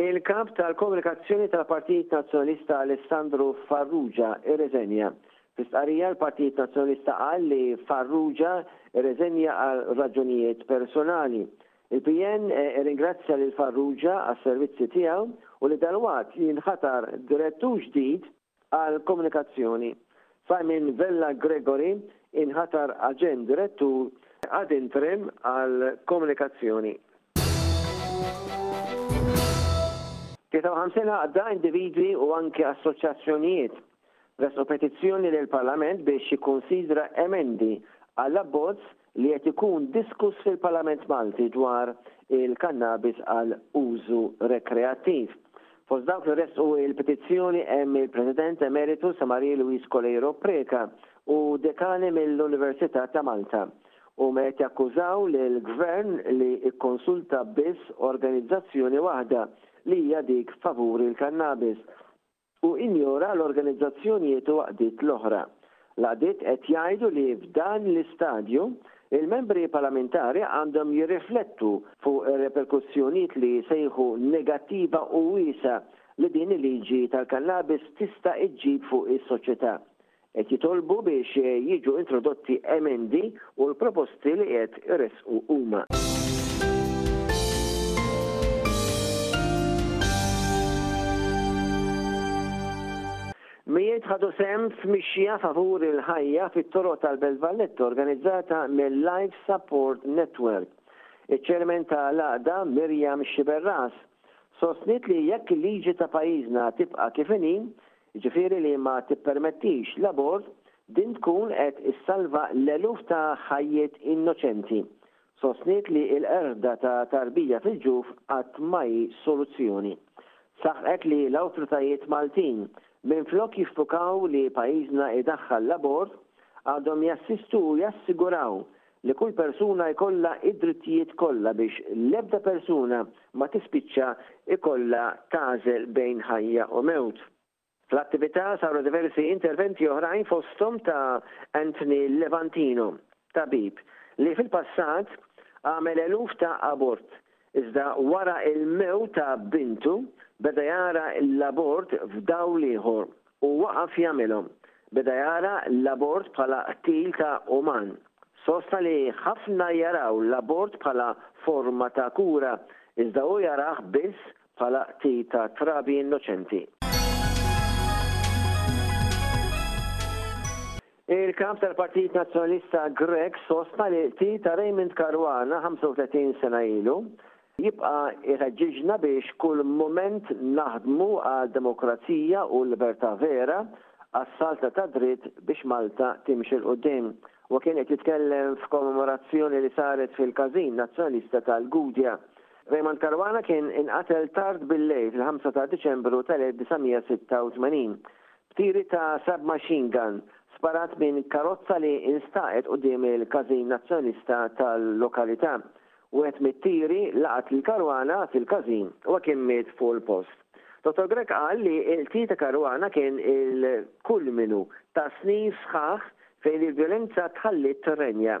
Il-Kap tal-Komunikazzjoni tal-Partit Nazzjonalista Alessandru Farrugia irriżenja. Fi stqarrija l-Partit Nazzjonalista qal li Farrugia rriżenja għal raġunijiet personali. Il-PN irringrazzja lil Farrugia għas-servizzi tiegħu u li dalwaqt jinħatar Direttur ġdid, għall-Komunikazzjoni, Simon Vella Gregory inħatar Aġent Direttur ad interim għall-Komunikazzjoni. 53 għaqda, individwi u anke assoċjazzjonijiet ressqu petizzjoni lill-Parlament biex jikkunsidra emendi għall-abbozz li qed ikun diskuss fil-Parlament Malti dwar il-kannabis għal użu rekreattiv. Fost dawk li ressqu l-petizzjoni hemm il-President Emeritu Sir Marie Louise Coleiro Preca u Dekani mill-Università ta' Malta. Huma qed jakkużaw lill-Gvern li kkonsulta biss organizzazzjoni waħda li hija dik favur il-kannabis. u injora l-organizzazzjonijiet u għaqdiet l-oħra. L-għaqdiet qed jgħidu li f'dan l-istadju, il-membri parlamentari għandhom jirriflettu fuq ir-reperkussjonijiet li jsejħu negattiva u wiesgħa li din il-liġi tal-kannabis tista' iġġib fuq is-soċjetà. Qed jitolbu biex jiġu introdotti emendi u l-proposti li qed iressqu huma. Mijiet ħadu sehem f'mixja favur il-ħajja fit-toroq tal-Belt Valletta organizzata mill-Life Support Network. Iċ-Chairman ta' l-għaqda, Miriam Sciberras, sostniet li jekk il-liġi ta' pajjiżna tibqa' kif inhi, jiġifieri li ma tippermettix l-abort, din tkun qed issalva l-eluf ta' ħajjiet innoċenti. Sostniet li l-qerda ta' tarbija fil-ġuf qatt ma hi soluzzjoni. Saħqet li l-awtritajiet Maltin, minflok jiffukaw li pajjiżna jdaħħal l-abort, għadhom jassistu u jassiguraw li kull persuna jkollha id-drittijiet kollha biex l-ebda persuna ma tispiċċa jkollha tagħżel bejn ħajja u mewt. Fl-attività saru diversi interventi oħrajn fosthom ta' Anthony Levantino, tabib li fil-passat għamel eluf ta' abort Iżda wara l-mewt ta' bintu, beda jara l-abort f'dawl ieħor u waqaf jagħmilhom. Beda jara l-abort bħala qtil ta' uman. Sostna li ħafna jaraw l-abort bħala forma ta' kura, iżda hu jarah biss bħala qtil ta' trabi innoċenti. Il-Kap tal-Partit Nazzjonalista Grech sostna li l-qtil ta' Raymond Caruana 35 sena ilu jibqa' jħeġġiġna biex kull mument naħdmu għal demokrazija u libertà vera, għas-saltna tad-dritt biex Malta timxi 'l quddiem. Huwa kien qed jitkellem f'kommemorazzjoni li saret fil-Każin Nazzjonalista tal-Gudja. Raymond Caruana kien inqatel tard bil-lejl fil-ħamsa ta' Diċembru tal-1986 B'tiri ta' submachine gun sparat minn karozza li instagħet quddiem il-każin Nazzjonalista tal-lokalità. Wieħed mit-tiri laqat lil Caruana fil-każin u hakim miet fuq il-post. Dottor Grech qal li l-qtil ta' Caruana kien il-kulminu ta' snin sħaħ fejn il-vjolenza tħalliet tirrenja.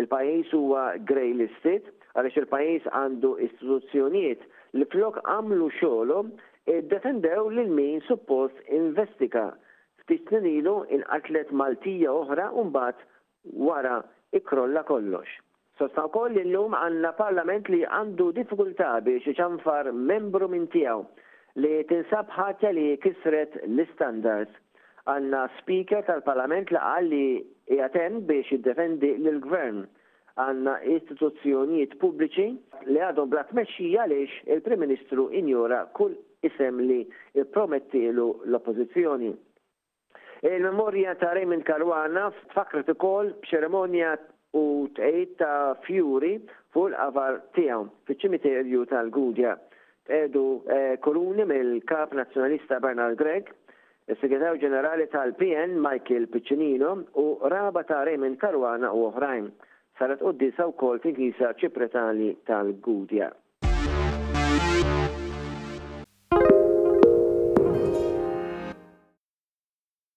Il-pajjiż huwa grey listed għaliex il-pajjiż għandu istituzzjonijiet li flok għamlu xogħolhom iddefendew lil min suppost investiga ftit snin ilu inqatlet Maltija oħra u mbagħad wara ikkrolla kollox. Sostna wkoll li llum għandna Parlament li għandu diffikultà biex iċanfar membru minn tiegħu li tinsab ħatja li kisret l-istandards. Għandna Speaker tal-Parlament li qal li qiegħed hemm biex jiddefendi lill-Gvern. Għandna istituzzjonijiet pubbliċi li għadhom bla tmexxija għaliex il-Prim Ministru injora kull isem li ppromettielu l-Oppożizzjoni. Il-memorja ta' Raymond Caruana tfakkret ukoll b'ċerimonja u tqegħid ta' fjuri fuq il-qabar tiegħu fiċ-ċimiterju tal-Gudja. Tqiegħdu kuruni mill-Kap Nazzjonalista Bernard Grech, is-Segretarju Ġenerali tal-PN Michael Piccinino u qraba ta' Raymond Caruana u oħrajn. Saret quddiesa wkoll fil-Knisja Ċipretali tal-Gudja.